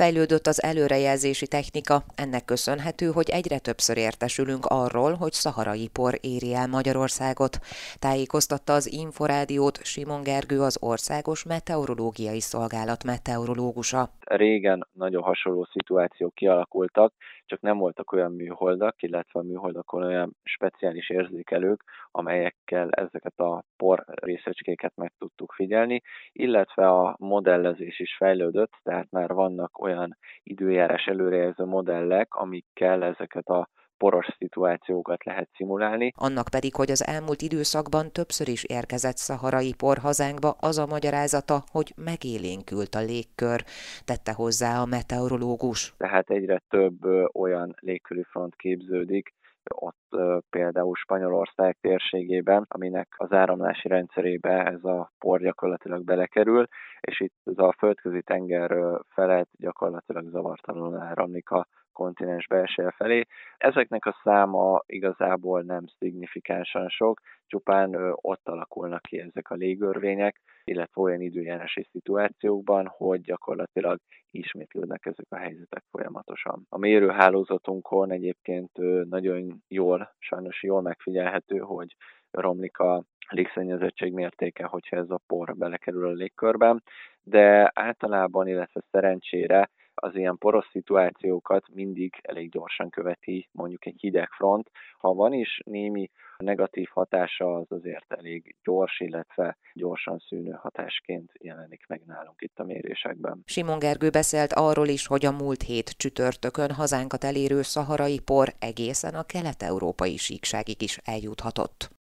Fejlődött az előrejelzési technika, ennek köszönhető, hogy egyre többször értesülünk arról, hogy szaharai por éri el Magyarországot. Tájékoztatta az Inforádiót Simon Gergő az Országos Meteorológiai Szolgálat meteorológusa. Régen nagyon hasonló szituációk kialakultak, csak nem voltak olyan műholdak, illetve a műholdakon olyan speciális érzékelők, amelyekkel ezeket a por részecskéket meg tudtuk figyelni, illetve a modellezés is fejlődött, tehát már vannak olyan időjárás előrejelző modellek, amikkel ezeket a poros szituációkat lehet szimulálni. Annak pedig, hogy az elmúlt időszakban többször is érkezett szaharai por hazánkba, az a magyarázata, hogy megélénkült a légkör, tette hozzá a meteorológus. Tehát egyre több olyan légköri front képződik, ott például Spanyolország térségében, aminek az áramlási rendszerébe ez a por gyakorlatilag belekerül, és itt ez a földközi tenger felett gyakorlatilag zavartalanul áramlik a kontinens belseje felé. Ezeknek a száma igazából nem szignifikánsan sok, csupán ott alakulnak ki ezek a légörvények, illetve olyan időjárási szituációkban, hogy gyakorlatilag ismétlődnek ezek a helyzetek folyamatosan. A mérőhálózatunkon egyébként nagyon jól, sajnos jól megfigyelhető, hogy romlik a légszennyezettség mértéke, hogyha ez a por belekerül a légkörben, de általában, illetve szerencsére az ilyen poros szituációkat mindig elég gyorsan követi mondjuk egy hideg front. Ha van is némi negatív hatása, az azért elég gyors, illetve gyorsan szűnő hatásként jelenik meg nálunk itt a mérésekben. Simon Gergő beszélt arról is, hogy a múlt hét csütörtökön hazánkat elérő szaharai por egészen a kelet-európai síkságig is eljuthatott.